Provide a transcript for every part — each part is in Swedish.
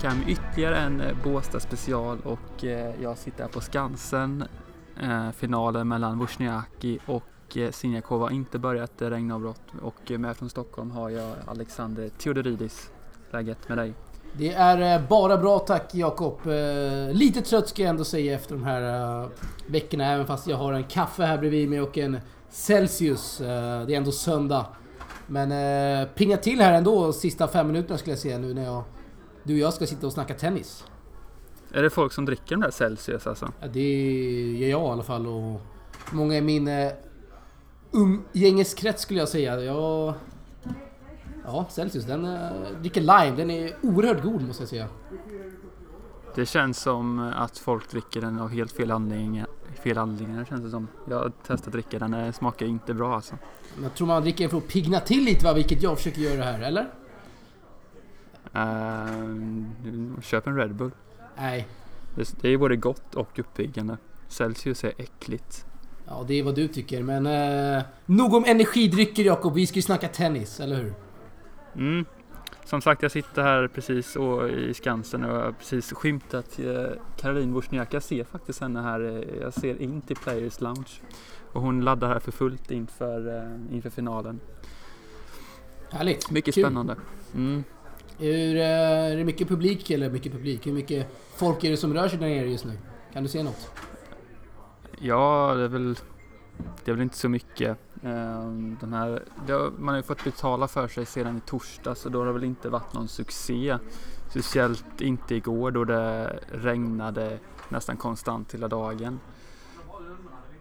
tillbaka med ytterligare en eh, Båstad special och eh, jag sitter här på Skansen. Eh, finalen mellan Wozniacki och Sinjakova har inte börjat regnavbrott och med från Stockholm har jag Alexander Theodoridis. Läget med dig? Det är bara bra tack Jakob. Lite trött ska jag ändå säga efter de här veckorna även fast jag har en kaffe här bredvid mig och en Celsius. Det är ändå söndag. Men eh, pinga till här ändå sista fem minuterna skulle jag säga nu när jag, du och jag ska sitta och snacka tennis. Är det folk som dricker de där Celsius alltså? Ja, det gör jag i alla fall och många i min eh, umgängeskrets skulle jag säga. Jag, ja, Celsius den eh, dricker lime. Den är oerhört god måste jag säga. Det känns som att folk dricker den av helt fel anledningar. Fel anledningar känns det som. Jag har testat att dricka den, den smakar inte bra alltså. Jag tror man dricker den för att pigna till lite va, vilket jag försöker göra här, eller? Uh, köp en Red Bull. Nej. Det, det är både gott och uppiggande. Celsius är äckligt. Ja, det är vad du tycker, men... Eh, nog om energidrycker Jakob, vi ska ju snacka tennis, eller hur? Mm. Som sagt, jag sitter här precis och, i Skansen och har precis skymtat eh, Caroline Wozniacki. Jag ser faktiskt henne här. eh, Jag ser in till Players Lounge. Och hon laddar här för fullt inför, eh, inför finalen. Härligt. Mycket Kul. spännande. Mm. Hur, eh, är det mycket publik, eller mycket publik? Hur mycket folk är det som rör sig där nere just nu? Kan du se något? Ja, det är väl, det är väl inte så mycket. Ehm, den här, det har, man har ju fått betala för sig sedan i torsdags så då har det väl inte varit någon succé. Speciellt inte igår då det regnade nästan konstant hela dagen.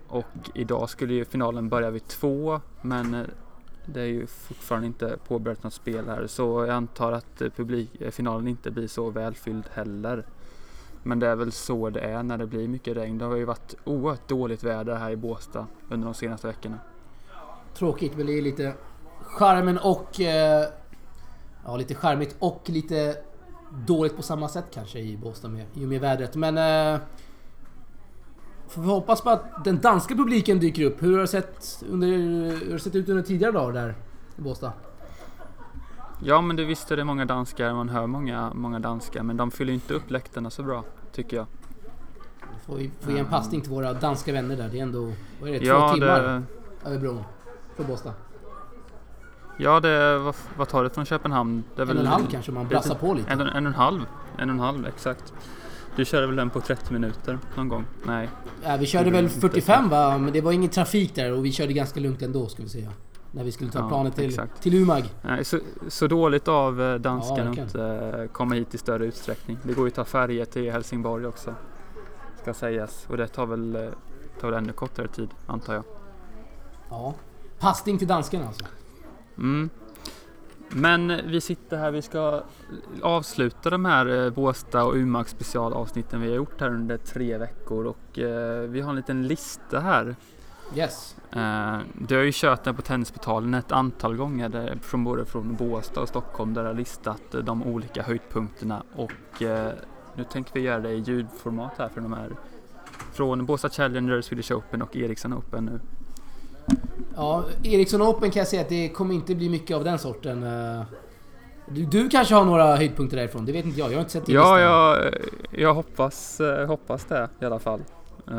Och idag skulle ju finalen börja vid två men eh, det är ju fortfarande inte påbörjat något spel här så jag antar att publik, finalen inte blir så välfylld heller. Men det är väl så det är när det blir mycket regn. Det har ju varit oerhört dåligt väder här i Båstad under de senaste veckorna. Tråkigt, men det är lite charmen och... Eh, ja, lite charmigt och lite dåligt på samma sätt kanske i Båstad med, i och med vädret. Men... Eh, Eh, får vi hoppas på att den danska publiken dyker upp. Hur har det sett, under, hur har sett ut under tidigare dagar där i Båstad? Ja men det visst är det många danskar, man hör många, många danskar men de fyller inte upp läktarna så bra tycker jag. Får vi får ge en passning till våra danska vänner där. Det är ändå... Vad är det? Två Ja timmar det, över bron. Från Båstad. ja det, vad, vad tar det från Köpenhamn? Det är En och en halv kanske man brassar på lite. En, en och en halv, en och en halv exakt. Du körde väl den på 30 minuter någon gång? Nej. Ja, vi körde väl var inte 45 va? Men det var ingen trafik där och vi körde ganska lugnt ändå ska vi säga. När vi skulle ta Ja, planet till, exakt. till Umag. Nej, så, så dåligt av eh, Ja, danskarna att verkligen. inte eh, komma hit i större utsträckning. Det går ju att ta färger till Helsingborg också. Ska sägas. Och det tar väl, eh, tar väl ännu kortare tid antar jag. Ja. Passning till danskarna alltså. Mm. Men vi sitter här, vi ska avsluta de här eh, Båstad och Umeå specialavsnitten vi har gjort här under tre veckor och eh, vi har en liten lista här. Yes. Eh, du har ju kört den på Tennisportalen ett antal gånger där, från både från Båstad och Stockholm där du har listat de olika höjdpunkterna och nu tänker vi göra det i ljudformat här för de här från Båstad Challenger, Swedish Open och Ericsson Open nu. Ja, Ericsson Open kan jag säga att det kommer inte bli mycket av den sorten. eh. Du, du kanske har några höjdpunkter därifrån? Det vet inte jag. Jag har inte sett din Ja, jag, jag hoppas, eh, hoppas det i alla fall. Eh,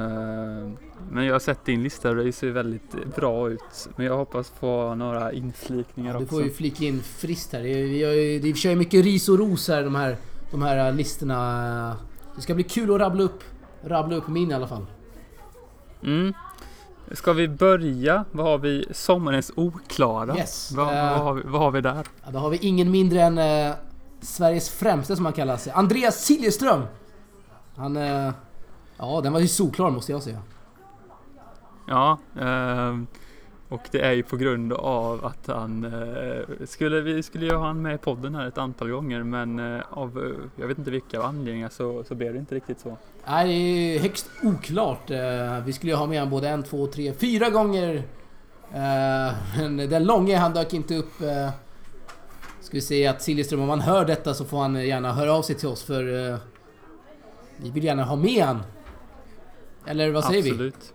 Men jag har sett din lista och det ser väldigt bra ut. Men jag hoppas få några inflikningar Du också. får ju flika in friskt här. Det är- Vi, kör ju mycket ris och ros här, de här, de här listorna. Det ska bli kul att rabbla upp, rabbla upp min i alla fall. Mm. Ska vi börja? Vad har vi? Sommarens oklara. Yes. Vad, Eh, vad, har vi, vad har vi där? Ja, då har vi ingen mindre än eh, Sveriges främste som han kallar sig. Andreas Siljeström! Han... Eh, ja, den var ju solklar måste jag säga. Ja, ehm, och det är ju på grund av att han eh, skulle, vi skulle ju ha han med i podden här ett antal gånger men eh, av, eh, jag vet inte vilka anledningar så, så blev det inte riktigt så. Nej, det är högst oklart. Eh, vi skulle ju ha med honom både en, två, tre, fyra gånger. Eh, men den långa han dök inte upp. Eh, ska vi säga att Siljeström, om han hör detta så får han gärna höra av sig till oss för... Vi vill gärna ha med han. Eller vad säger vi? Absolut.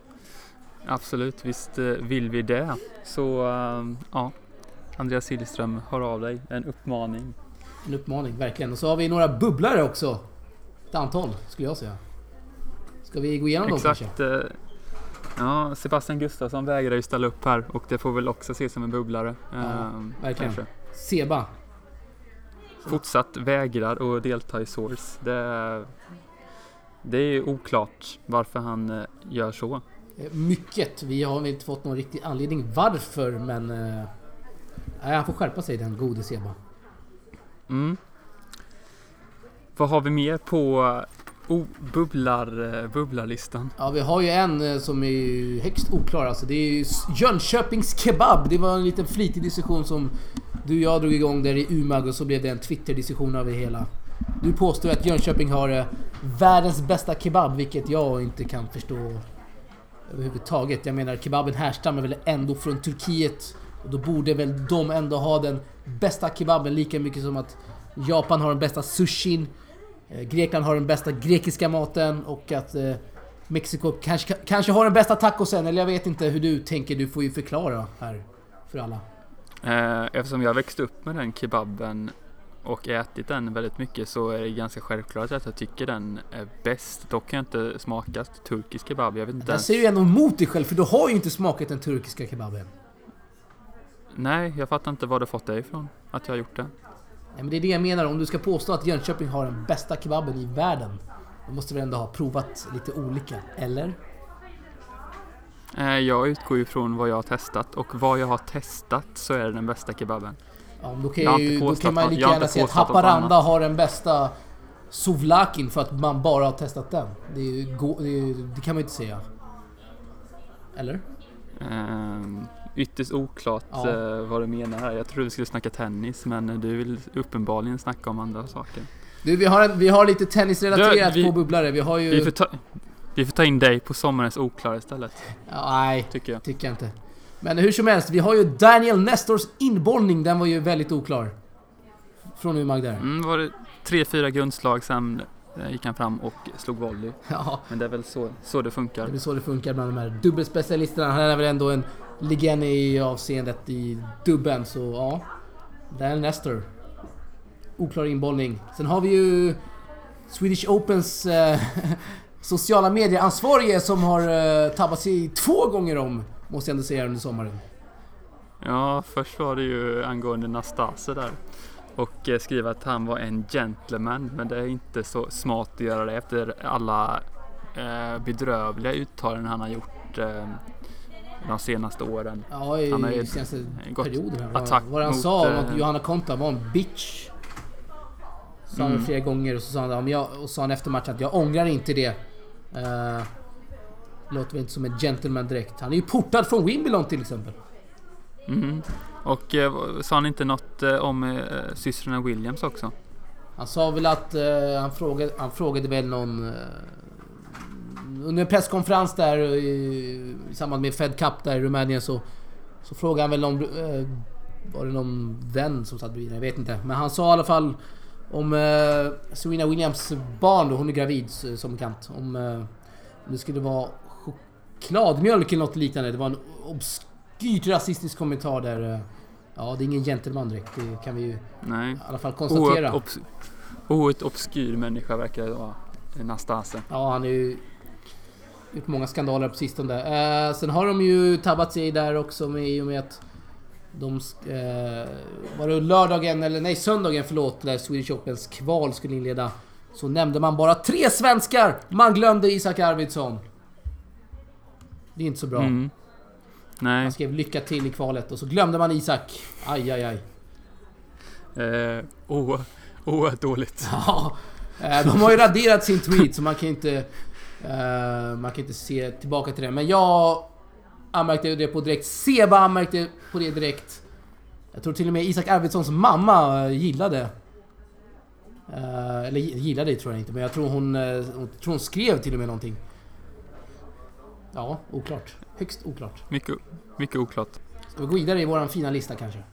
Absolut, visst eh, vill vi det. Så ehm, ja, Andreas Siljeström, hör av dig. En uppmaning. En uppmaning, verkligen. Och så har vi några bubblare också. Ett antal, skulle jag säga. Ska vi gå igenom dem kanske? Exakt. eh, Ja, Sebastian Gustafsson vägrar ju ställa upp här och det får väl också ses som en bubblare. Ja, ehm, verkligen. kanske. Seba. Fortsatt vägrar att delta i Source. Det, det är oklart varför han eh, gör så. Eh, Mycket. Vi har inte fått någon riktig anledning varför, men... eh, Nej, han får skärpa sig den gode Seba. Mm. Vad har vi mer på oh, bubblar, eh, bubblarlistan? Ja, vi har ju en som är högst oklar alltså. Det är ju Jönköpings Kebab. Det var en liten flitig diskussion som du och jag drog igång där i Umag och så blev det en Twitter-diskussion av det hela. Du påstår att Jönköping har världens bästa kebab, vilket jag inte kan förstå överhuvudtaget. Jag menar, kebaben härstammar väl ändå från Turkiet. Och då borde väl de ändå ha den bästa kebaben lika mycket som att Japan har den bästa sushin. Eh, Grekland har den bästa grekiska maten och att eh, Mexiko kanske, kanske har den bästa tacosen, eller jag vet inte hur du tänker. Du får ju förklara här för alla. Eh, eftersom jag växte upp med den kebaben och ätit den väldigt mycket så är det ganska självklart att jag tycker den är bäst. Dock har jag inte smakat turkisk kebab. Jag vet inte Där ens. säger du ändå emot dig själv, för du har ju inte smakat den turkiska kebaben. Nej, jag fattar inte var du fått det ifrån. Att jag har gjort det. Nej, men det är det jag menar, om du ska påstå att Jönköping har den bästa kebaben i världen. Då måste vi ändå ha provat lite olika, eller? Eh, Jag utgår ju från vad jag har testat och vad jag har testat så är det den bästa kebaben. Ja, då kan, Jag ju, då kan man något- lika gärna säga att Haparanda annat. har den bästa souvlakin för att man bara har testat den. Det, är ju det, är, ju- det kan man ju inte säga. Eller? Ehm, Ytterst oklart Ja. eh, vad du menar här. Jag trodde vi skulle snacka tennis men du vill uppenbarligen snacka om andra saker. Du, vi har, en, vi har lite tennisrelaterat Du, vi- på bubblare. Vi har ju... Vi får, ta, vi får ta in dig på sommarens oklara istället, Ja, nej, tycker jag. tycker jag inte. Men hur som helst, vi har ju Daniel Nestors inbollning. Den var ju väldigt oklar. Från Umag där. Mm, var det tre, fyra grundslag sen eh, gick han fram och slog volley. Ja, Men det är väl så, så det funkar. det är så det funkar bland de här dubbelspecialisterna. Han är väl ändå en legend i avseendet i dubben, så ja. Daniel Nestor. Oklar inbollning. Sen har vi ju Swedish Opens eh, sociala medieansvarige som har eh, tabbat sig två gånger om, måste jag ändå säga under sommaren. Ja, först var det ju angående Nastase där. Och eh, skriva att han var en gentleman. Men det är inte så smart att göra det efter alla eh, bedrövliga uttalanden han har gjort eh, de senaste åren. Ja, i Han har ju senaste perioden. attack Vad han mot, sa om att Johanna Konta var en bitch. Sa han Mm. flera gånger och så sa han, och sa han efter matchen att jag ångrar inte det. Uh, låter väl inte som en gentleman direkt. Han är ju portad från Wimbledon till exempel. Mm. Och eh, sa han inte något eh, om eh, systrarna Williams också? Han sa väl att eh, han, frågade, han frågade väl någon... eh, under en presskonferens där i, i samband med Fed Cup där i Rumänien så, så frågade han väl om... Eh, var det någon vän som satt bredvid? Jag vet inte. Men han sa i alla fall om eh, Serena Williams barn då, hon är gravid som bekant. Eh, om det skulle vara chokladmjölk eller något liknande. Det var en obskyrt rasistisk kommentar där. Eh, ja, det är ingen gentleman direkt. Det kan vi ju i Nej. alla fall konstatera. Oerhört obs- oerhört obskyr människa verkar det vara. Nastase. Ja, han har ju gjort många skandaler på sistone. Eh, sen har de ju tabbat sig där också med, i och med att de... Eh, var det lördagen, eller nej söndagen förlåt, när Swedish Opens kval skulle inleda. Så nämnde man bara tre svenskar! Man glömde Isak Arvidsson. Det är inte så bra. Mm. Nej. Man skrev lycka till i kvalet och så glömde man Isak. Aj, aj, aj. Eh, oh, oerhört dåligt. Ja, eh, de har ju raderat sin tweet så man kan inte... eh, man kan inte se tillbaka till det. Men jag anmärkte det på direkt. Seba anmärkte på det direkt. Jag tror till och med Isak Arvidssons mamma gillade. Eh, eller gi- gillade tror jag inte, men jag tror hon, hon, tror hon skrev till och med någonting. Ja, oklart. Högst oklart. Mycket, mycket oklart. Ska vi gå vidare i våran fina lista kanske?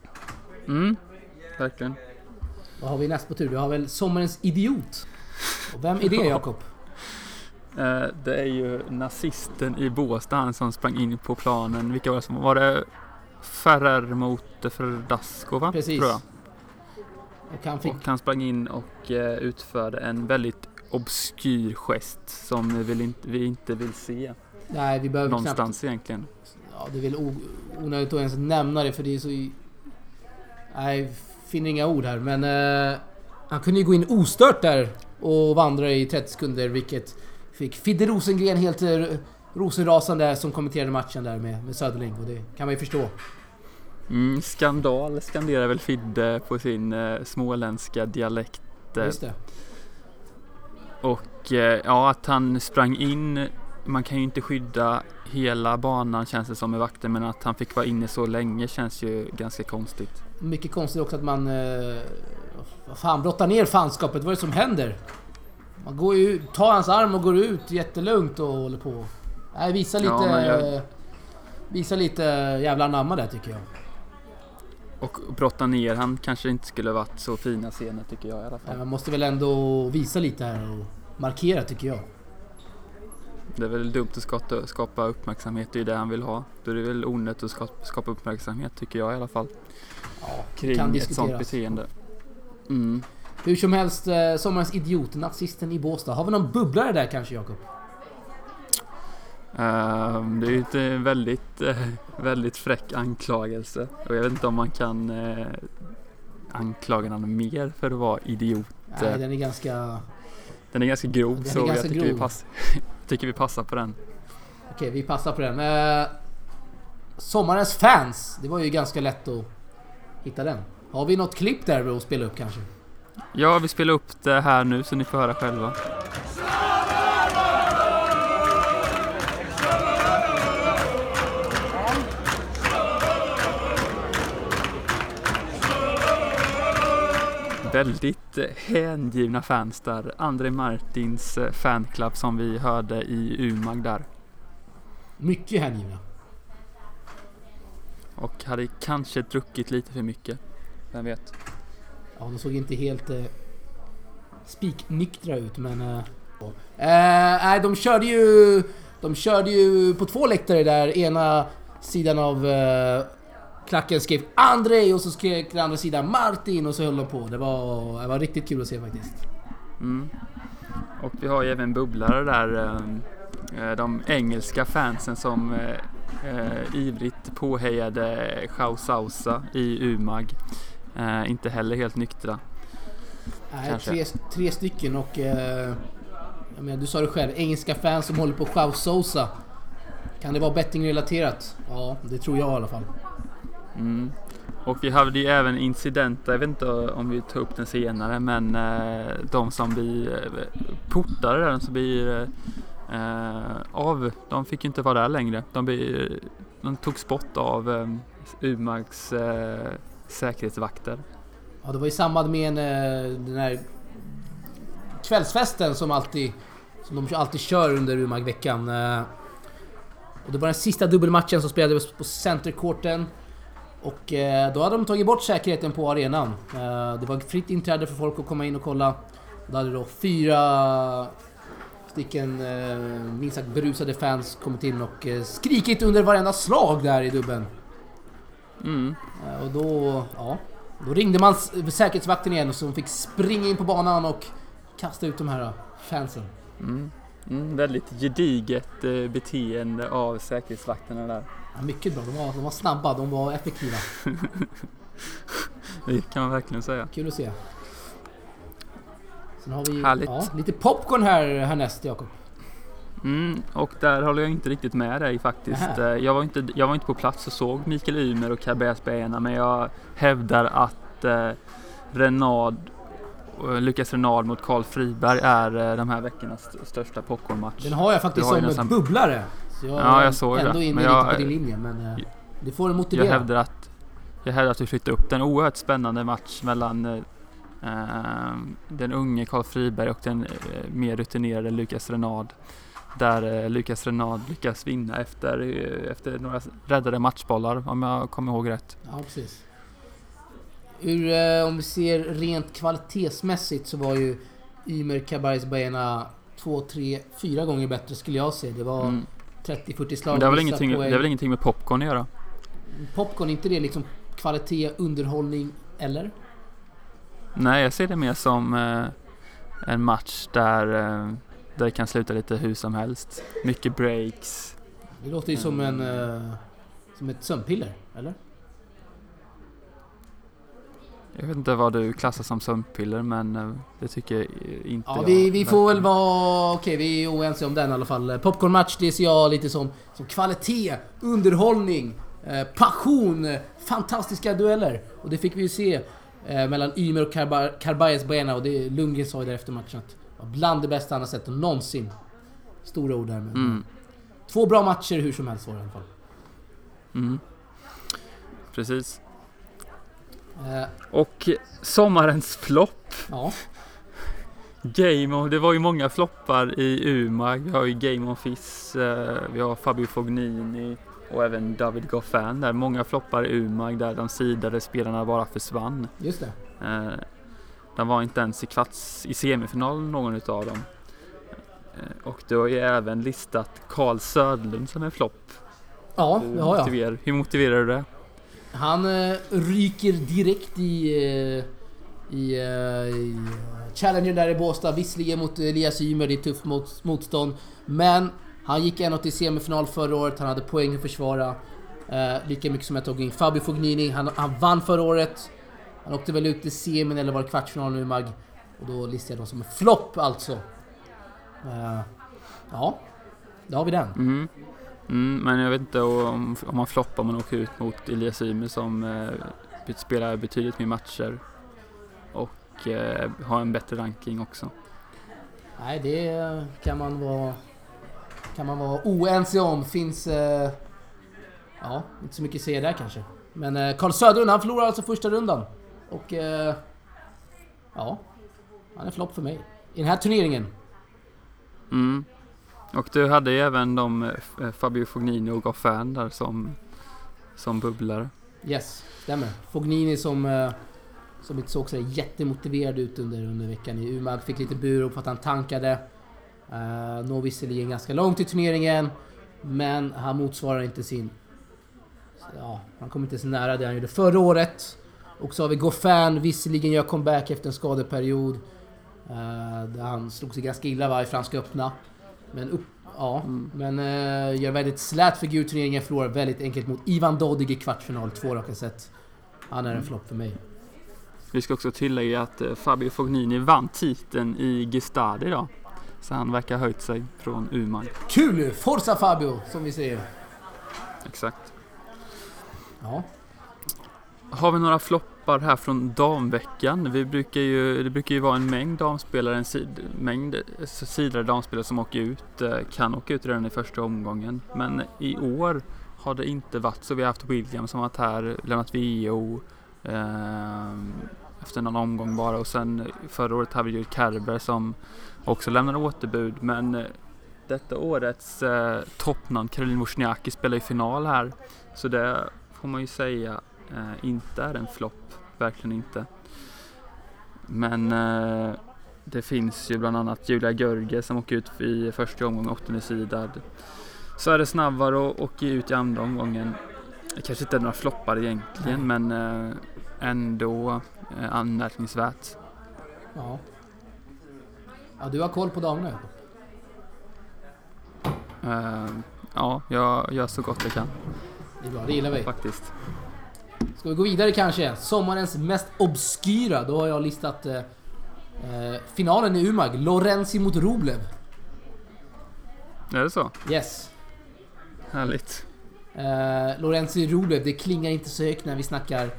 Mm, verkligen. Vad har vi näst på tur? Vi har väl Sommarens Idiot. Och vem är det Jakob? Eh, det är ju nazisten i Båstad, han som sprang in på planen. Vilka var det som var det? Ferrer mot Ferdasko va? Precis. Tror jag. Och han fick... Och han sprang in och eh, utförde en väldigt obskyr gest som vi, vill inte, vi inte vill se Nej, vi behöver knappt... någonstans egentligen. Ja, det är väl onödigt att ens nämna det för det är så... Nej, finner inga ord här men... Eh, han kunde ju gå in ostört där och vandra i 30 sekunder vilket fick Fidde Rosengren helt eh, rosenrasande som kommenterade matchen där med, med Söderling och det kan man ju förstå. Mm, skandal skanderar väl Fidde på sin eh, småländska dialekt. Just det. Och eh, ja, att han sprang in. Man kan ju inte skydda hela banan känns det som med vakter, men att han fick vara inne så länge känns ju ganska konstigt. Mycket konstigt också att man... Eh, vad fan, brottar ner fanskapet. Vad är det som händer? Man går ju tar hans arm och går ut jättelugnt och håller på. Nej, visa lite... Ja, jag- Visa lite jävla anamma där tycker jag. Och brotta ner han kanske inte skulle varit så fina scener tycker jag i alla Nej, fall. Man måste väl ändå visa lite här och markera tycker jag. Det är väl dumt att skapa, uppmärksamhet, det är ju det han vill ha. Då är det väl onödigt att skapa, uppmärksamhet tycker jag i alla fall. Ja, Kring kan ett sånt diskuteras. beteende. Mm. Hur som helst, eh, sommarens idiot, nazisten i Båstad. Har vi någon bubblare där kanske Jakob? Ehm, det är ju ett eh, väldigt, eh, väldigt fräck anklagelse. Och jag vet inte om man kan uh, anklaga någon mer för att vara idiot. Nej, den är ganska... Den är ganska grov Den så jag ganska tycker vi, grov. Tycker vi passar på den. Okej, vi passar på den. Eh, sommarens fans. Det var ju ganska lätt att hitta den. Har vi något klipp där att spela upp kanske? Ja, vi spelar upp det här nu så ni får höra själva. Väldigt eh, hängivna fans där. André Martins eh, fanclub som vi hörde i Umag där. Mycket hängivna. Och hade kanske druckit lite för mycket. Vem vet? Ja, de såg inte helt eh, spiknyktra ut men... Eh, eh, nej, de körde ju... De körde ju på två läktare där. Ena sidan av eh, klacken skrev André och så skrek den andra sidan Martin och så höll de på. Det var, det var riktigt kul att se faktiskt. Mm. Och vi har ju även bubblare där. eh, eh, De engelska fansen som eh, ivrigt påhejade Chau Sausa i Umag. Inte heller helt nyktra. Nej, tre, tre stycken och... Jag menar, du sa det själv, engelska fans som håller på Chau Sosa. Kan det vara bettingrelaterat? Ja, det tror jag i alla fall. Mm. Och vi hade ju även incidenter, jag vet inte om vi tar upp den senare, men eh, de som blir eh, portade där, de som blir eh, av, de fick ju inte vara där längre. De, blir, de togs bort av eh, Umags eh, säkerhetsvakter. Ja, det var i samband med en, eh, den här kvällsfesten som alltid som de alltid kör under Umag-veckan. Och det var den sista dubbelmatchen som spelades på Centercourten. Och eh, då hade de tagit bort säkerheten på arenan. Eh, Det var fritt inträde för folk att komma in och kolla. Då hade då fyra stycken eh, minst sagt berusade fans kommit in och eh, skrikit under varenda slag där i dubben. Mm. Och då, ja, då ringde man säkerhetsvakten igen och så fick springa in på banan och kasta ut de här fansen. Mm. Mm, väldigt gediget eh, beteende av säkerhetsvakterna där. Ja, mycket bra, de var, de var snabba, de var effektiva. Det kan man verkligen säga. Kul att se. Sen har vi Härligt. ja, lite popcorn här härnäst Jakob. Mm, och där håller jag inte riktigt med dig faktiskt. Eh, Jag var, inte, jag var inte på plats och såg Mikael Ymer och Cabez Bena men jag hävdar att eh, Renard, Lukas Renard mot Karl Friberg är eh, de här veckornas st- största popcornmatch. Den har jag faktiskt har som nästan- bubblare. Så jag Ja, jag såg ändå det. inne Men lite jag- på din linje men eh, det får du Jag motivera. hävdar att, jag hävdar att vi flyttar upp den. Oerhört spännande match mellan eh, eh, den unge Karl Friberg och den eh, mer rutinerade Lukas Renard. Där eh, Lukas Renard lyckas vinna efter, eh, efter några räddade matchbollar om jag kommer ihåg rätt. Ja, precis. Ur, eh, om vi ser rent kvalitetsmässigt så var ju Ymer Cabarez Baena 2, 3, 4 gånger bättre skulle jag säga. Det var Mm. 30-40 slag. Men det har, väl ingenting, det har väl ingenting med popcorn att göra? Popcorn, inte det liksom kvalitet, underhållning eller? Nej, jag ser det mer som eh, en match där, eh, där det kan sluta lite hur som helst. Mycket breaks. Det låter ju som en... eh, som ett sömnpiller, eller? Jag vet inte vad du klassar som sömnpiller men eh, det tycker inte Ja, jag. vi, vi får väl vara... Okej, vi är oense om den i alla fall. Popcornmatch, det ser jag lite som, som kvalitet, underhållning, eh, passion, fantastiska dueller. Och det fick vi ju se eh, mellan Ymer och Karba- Karbayes Buena och det Lundgren sa ju där efter matchen att var bland det bästa han har sett någonsin. Stora ord där men... Mm, Två bra matcher hur som helst var det i alla fall. mm. Precis. Eh, Och sommarens flopp. ja, Game of, det var ju många floppar i Umag. Vi har ju Game of Fizz, eh, vi har Fabio Fognini och även David Goffin där. Många floppar i Umag där de sidade spelarna bara försvann. just det. Eh, de var inte ens i kvarts, i semifinal någon utav dem. Och du har ju även listat Karl Södlund som en flopp. Ja, det har jag. Hur motiverar du det? Han eh, ryker direkt i, eh, i, eh, i Challenger där i Båstad. Visserligen mot eh, Elias Ymer, det är tufft mot, motstånd. Men han gick ändå till semifinal förra året, han hade poäng att försvara. Eh, lika mycket som jag tog in Fabio Fognini. Han, han vann förra året. Han åkte väl ut i semin eller var det kvartsfinal nu Mag. Och då listar jag dem som en flopp alltså. Eh, ja, då har vi den. Mm. Mm, men jag vet inte om, om man floppar om man åker ut mot Elias Ymer som eh, spelar betydligt mer matcher och eh, har en bättre ranking också. Nej, det kan man vara... Kan man vara oense om. Finns... Eh, ja, inte så mycket att säga där kanske. Men eh, Carl Söderlund, han förlorar alltså första rundan. Och... Eh, ja. Han är flopp för mig. I den här turneringen. Mm. Och du hade ju även de eh, eh, Fabio Fognini och Goffin där som, som bubblare. Yes, stämmer. Fognini som... Eh, som inte såg så jättemotiverad ut under, under veckan i Umag. Fick lite burop för att han tankade. Uh, Når visserligen ganska långt i turneringen. Men han motsvarar inte sin... Ja, han kommer inte så nära det han gjorde förra året. Och så har vi Goffin, visserligen gör comeback efter en skadeperiod. Uh, där han slog sig ganska illa va, i Franska öppna. Men upp, ja, Mm. men uh, gör väldigt slät figur i turneringen. Förlorar väldigt enkelt mot Ivan Dodig i kvartsfinal, två raka set. Han är en flopp för mig. Vi ska också tillägga att eh, Fabio Fognini vann titeln i Gestad idag. Så han verkar ha höjt sig från Umag. Kul! Forza Fabio, som vi säger. Exakt. Ja, Har vi några floppar här från damveckan? Vi brukar ju, det brukar ju vara en mängd damspelare, en sid, mängd alltså sidare damspelare som åker ut, eh, kan åka ut redan i första omgången. Men i år har det inte varit så. Vi har haft William som varit här, lämnat VO eh, efter någon omgång bara och sen förra året hade vi ju Kerber som också lämnade återbud. Men eh, detta årets eh, toppnamn Caroline Wozniacki spelar i final här. Så det får man ju säga eh, inte är en flopp. Verkligen inte. Men eh, det finns ju bland annat Julia Görge som åker ut i första omgången, åttonde sidad. Så är det snabbare och åker ut i andra omgången. Det kanske inte är några floppar egentligen men eh, ändå eh, anmärkningsvärt. ja. Ja, du har koll på damerna Jakob. Eh, ja, jag gör så gott jag kan Det är bra, det gillar vi. faktiskt. Ska vi gå vidare kanske? Sommarens mest obskyra. Då har jag listat eh, eh, finalen i Umag. Lorenzi mot Rublev. Är det så? Yes. Härligt. Eh, Lorenzi Rublev, det klingar inte så högt när vi snackar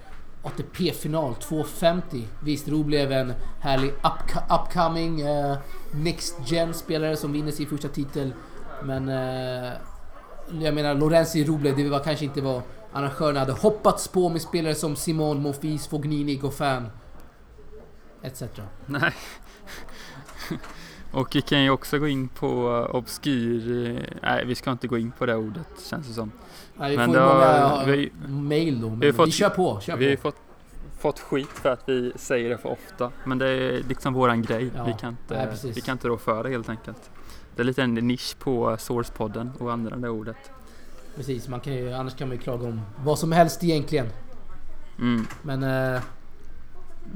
ATP-final 250. Visst, Rublev är en härlig up upcoming eh, Next Gen-spelare som vinner sin första titel. Men eh, jag menar, Lorenzi Rublev, det var kanske inte vad arrangörerna hade hoppats på med spelare som Simon, Monfils, Fognini, Goffin etc. Nej. Och vi kan ju också gå in på obskyr. Nej, vi ska inte gå in på det ordet känns det som. Nej, vi Men får många vi- mail då, men vi vi, fått- kör på. Kör Vi har fått, fått skit för att vi säger det för ofta. Men det är liksom våran grej. Ja, Vi, kan inte, nej, vi kan inte rå för det helt enkelt. Det är lite en nisch på Sourcepodden och använda det ordet. Precis, man kan ju, annars kan man ju klaga om vad som helst egentligen. Mm. Men... Eh,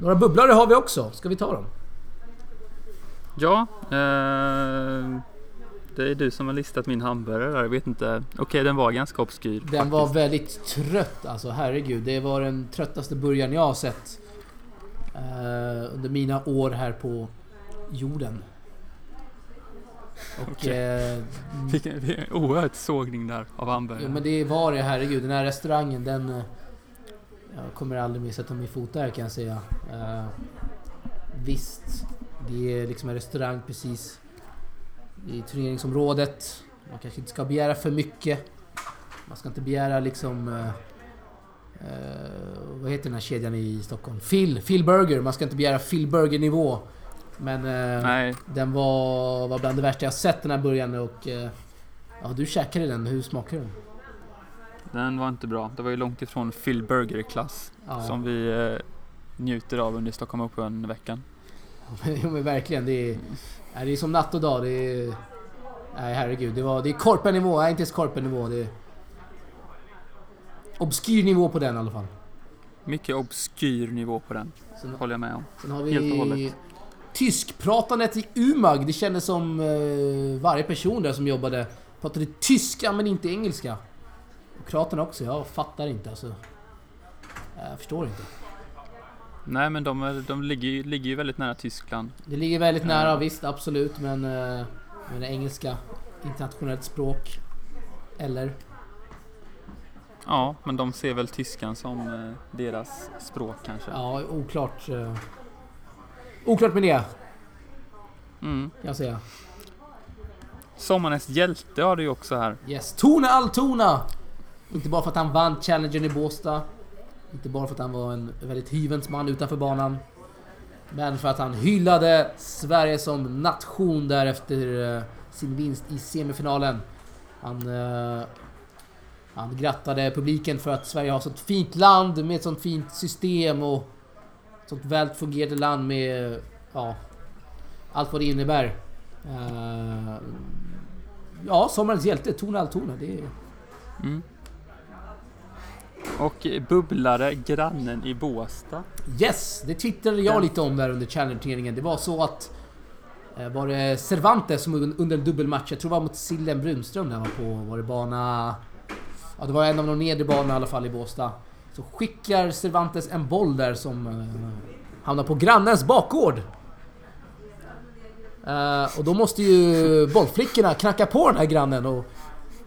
Några bubblare har vi också. Ska vi ta dem? Ja, eh, det är du som har listat min hamburgare där. Jag vet inte. Okej, okay, den var ganska obskyr. Den faktiskt. var väldigt trött alltså. Herregud. Det var den tröttaste burgaren jag har sett. Eh, under mina år här på jorden. Och... Okay. Eh, vilken, oerhört sågning där av hamburgare. Jo men det var det, herregud. Den här restaurangen den... Eh, jag kommer aldrig mer sätta min fot där kan jag säga. Eh, visst, det är liksom en restaurang precis i turneringsområdet. Man kanske inte ska begära för mycket. Man ska inte begära liksom... Eh, eh, vad heter den här kedjan i Stockholm? Phil, Phil Burger. Man ska inte begära Phil Burger nivå. Men eh, den var, var bland det värsta jag sett den här början och... Eh, ja, du käkade den. Hur smakade den? Den var inte bra. Det var ju långt ifrån Phil Burger-klass ja. som vi eh, njuter av under Stockholm Open-veckan. jo men verkligen. Det är, det är som natt och dag. Det är, nej herregud. Det, var, det är korpen-nivå. Nej inte ens korpen-nivå. Det är obskyr nivå på den i alla fall. Mycket obskyr nivå på den. Sen, håller jag med om. Sen har vi Helt och hållet. Tyskpratandet i Umag. Det kändes som eh, varje person där som jobbade pratade tyska men inte engelska. Och kroaterna också. Jag fattar inte alltså. Jag förstår inte. Nej men de, de ligger, ligger ju väldigt nära Tyskland. Det ligger väldigt nära, visst absolut men... Eh, men engelska, internationellt språk. Eller? Ja, men de ser väl tyskan som eh, deras språk kanske. Ja, oklart. Eh, oklart med det. Mm. Kan jag säga. Sommarens hjälte har du ju också här. Yes, Tone Altona! Inte bara för att han vann Challengern i Båstad. Inte bara för att han var en väldigt hyvens man utanför banan. Men för att han hyllade Sverige som nation där efter eh, sin vinst i semifinalen. Han, uh, han grattade publiken för att Sverige har ett sånt fint land med ett sånt fint system och sånt väl fungerande land med ja, allt vad det innebär. Uh, ja, sommarens hjälte, Tone Altona. Det är... Mm. Och bubblare grannen i Båstad. Yes! Det twittrade jag lite om där under Challenger-turneringen. Det var så att... Eh, var det Cervantes som under en dubbelmatch, jag tror det var mot Sillen Brunström där var på, var det bana... Ja, det var en av de nedre banorna i alla fall i Båstad. Så skickar Cervantes en boll där som uh, hamnar på grannens bakgård. Uh, och då måste ju bollflickorna knacka på den här grannen och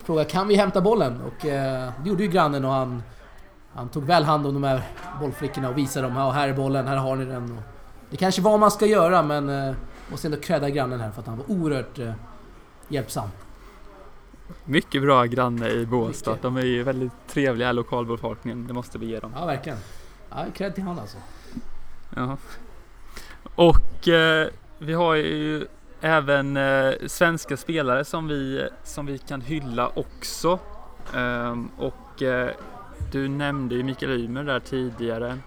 fråga kan vi hämta bollen? Och uh, det gjorde ju grannen och han han tog väl hand om de här bollflickorna och visade dem. Ja, här är bollen, här har ni den. Och det kanske var man ska göra men... Eh, måste ändå credda grannen här för att han var oerhört eh, hjälpsam. Mycket bra granne i Båstad. De är ju väldigt trevliga lokalbefolkningen. Det måste vi ge dem. Ja, verkligen. Ja, cred till han alltså. Ja. Och eh, vi har ju även eh, svenska spelare som vi, som vi kan hylla också. Ehm, och eh, du nämnde ju Mikael Ymer där tidigare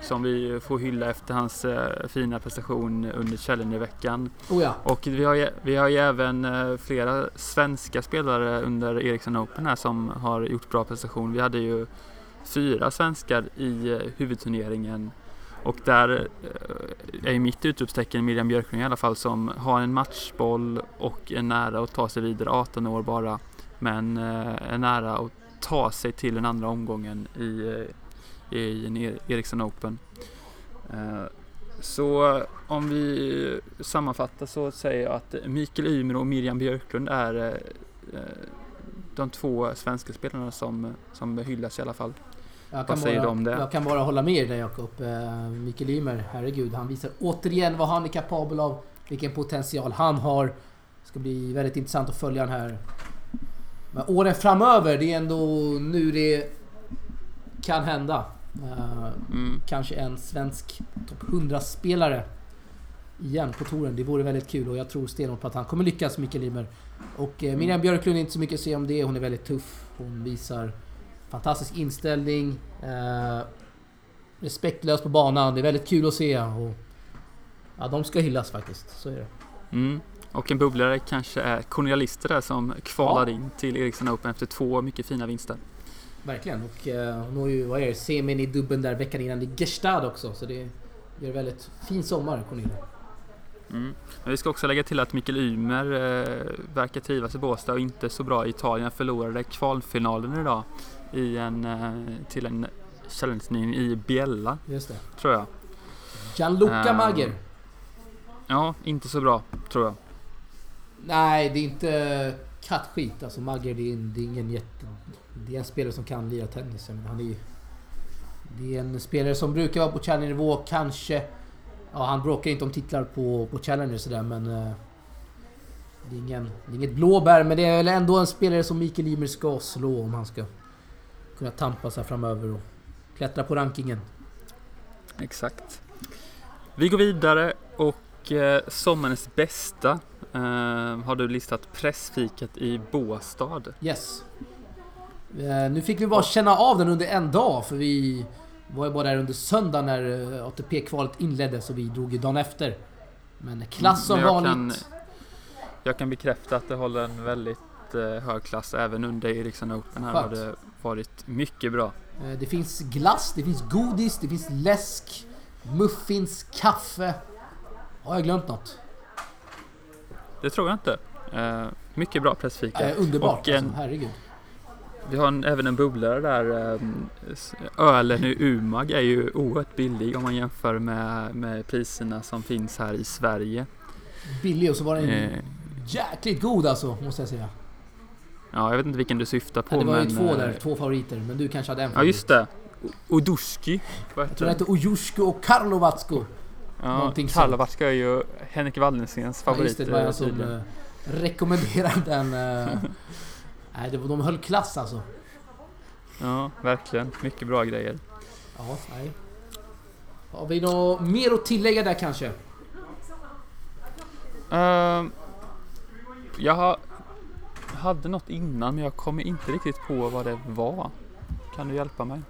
som vi får hylla efter hans eh, fina prestation under Challenger-veckan. Oh ja. Och vi har, ju, vi har ju även eh, flera svenska spelare under Ericsson Open här som har gjort bra prestation. Vi hade ju fyra svenskar i eh, huvudturneringen och där är ju mitt utropstecken Miriam Björklund i alla fall som har en matchboll och är nära att ta sig vidare, 18 år bara, men är nära att ta sig till den andra omgången i, i en e- Ericsson Open. Eh, så om vi sammanfattar så säger jag att Mikael Ymer och Miriam Björklund är eh, de två svenska spelarna som, som hyllas i alla fall. Jag Vad säger bara, du om det? Jag kan bara hålla med dig Jakob. Mikael Ymer, herregud, han visar återigen vad han är kapabel av. Vilken potential han har. Det ska bli väldigt intressant att följa den här men åren framöver, det är ändå nu det kan hända. Uh, mm. Kanske en svensk topp 100-spelare igen på touren. Det vore väldigt kul och jag tror stenhårt på att han kommer lyckas, Mikael Ymer. Och uh, Miriam Björklund är inte så mycket att säga om det. Hon är väldigt tuff. Hon visar fantastisk inställning. Uh, respektlös på banan. Det är väldigt kul att se. Och, ja, de ska hyllas faktiskt. Så är det. Mm. Och en bubblare kanske är Cornelia Lister där som kvalar ja. in till Ericsson Open efter två mycket fina vinster. Verkligen och uh, hon har ju, vad är det, semin i dubben där veckan innan i Gestad också så det, gör väldigt fin sommar, Cornelia. Mm. Men vi ska också lägga till att Mikael Ymer eh, verkar trivas i Båstad och inte så bra i Italien. Förlorade kvalfinalen idag i en, eh, till en challenge i Biella, Just det. tror jag. Gianluca Ehm. Magger. Ja, inte så bra, tror jag. Nej, det är inte kattskit. Alltså Magger, det är, det är ingen jätte... Det är en spelare som kan lira tennis. Menar, han är ju... Det är en spelare som brukar vara på Challenger-nivå, kanske... Ja, han bråkar inte om titlar på, på Challenger sådär, men... eh, Det är, ingen, det är inget blåbär, men det är väl ändå en spelare som Mikael Ymer ska slå om han ska kunna tampa sig framöver och klättra på rankingen. Exakt. Vi går vidare och eh, sommarens bästa eh, har du listat pressfikat i Båstad. Yes. Eh, Nu fick vi bara känna av den under en dag för vi var ju bara där under söndag när eh, ATP-kvalet inleddes och vi drog ju dagen efter. Men klass som jag vanligt. Kan, jag kan bekräfta att det håller en väldigt eh, hög klass även under Ericsson Open. Här har Skönt. det varit mycket bra. Det finns glass, det finns godis, det finns läsk, muffins, kaffe. Har jag glömt något? Det tror jag inte. Mycket bra pressfika. Eh, underbart Och en- alltså, herregud. Vi har en, även en bubblare där. eh, s- Ölen i Umag är ju oerhört billig om man jämför med, med priserna som finns här i Sverige. Billig och så var den Eh, jäkligt god alltså, måste jag säga. ja, jag vet inte vilken du syftar på. Ja, det var ju men, två eh, där, två favoriter. Men du kanske hade en Ja, favorit. just det. Oduski. Jag tror det hette Ojushko och Karlovatsko. Ja. Karlovatska är ju Henrik Wallensens Ja, favorit. just det, det var eh, jag som tydligen. eh, rekommenderade den. eh. Nej, det var, de höll klass alltså. Ja, verkligen. Mycket bra grejer. Ja, nej. Har vi något mer att tillägga där kanske? Ehm, jag har, hade något innan men jag kommer inte riktigt på vad det var. Kan du hjälpa mig?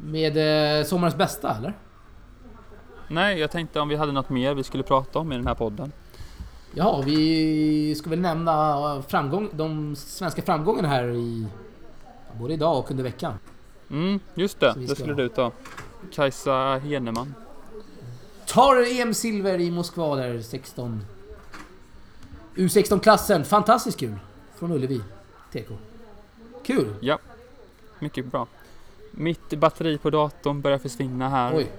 Med eh, sommarens bästa eller? Nej, jag tänkte om vi hade något mer vi skulle prata om i den här podden. Ja, vi ska väl nämna framgång, de svenska framgångarna här i både idag och under veckan. Mm, just det. Det skulle du ta. Kajsa Heneman. Tar EM-silver i Moskva där 16... U16-klassen, fantastiskt kul! Från Ullevi, TK. Kul! Mycket bra. Mitt batteri på datorn börjar försvinna här. Oj,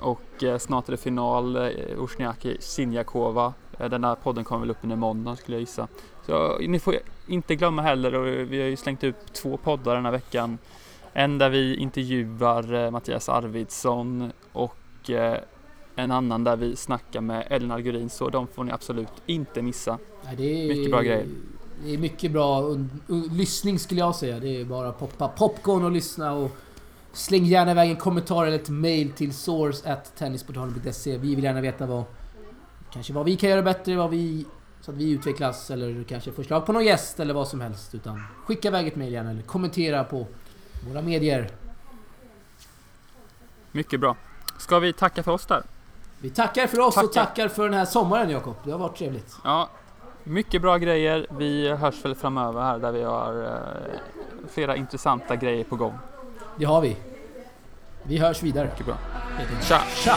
Och eh, snart är det final. Eh, Uzjniaki Sinjakova. Eh, den här podden kommer väl upp under måndag skulle jag gissa. Så ni får inte glömma heller, och vi har ju slängt upp två poddar den här veckan. En där vi intervjuar eh, Mattias Arvidsson och eh, en annan där vi snackar med Ellen Algurin. Så de får ni absolut inte missa. Nej, det är, Mycket bra grejer. Det är mycket bra lyssning skulle jag säga. Det är bara att poppa popcorn och lyssna och släng gärna iväg en kommentar eller ett mail till source.tennisportalen.se. Vi vill gärna veta vad kanske vad vi kan göra bättre, vad vi så att vi utvecklas eller kanske förslag på någon gäst eller vad som helst. Utan skicka iväg ett mail gärna eller kommentera på våra medier. Mycket bra. Ska vi tacka för oss där? Vi tackar för oss och Tackar. tackar för den här sommaren Jakob. Det har varit trevligt. Ja, mycket bra grejer. Vi hörs väl framöver här där vi har eh, flera intressanta grejer på gång. Det har vi. Vi hörs vidare. Mycket bra. Tja! Tja!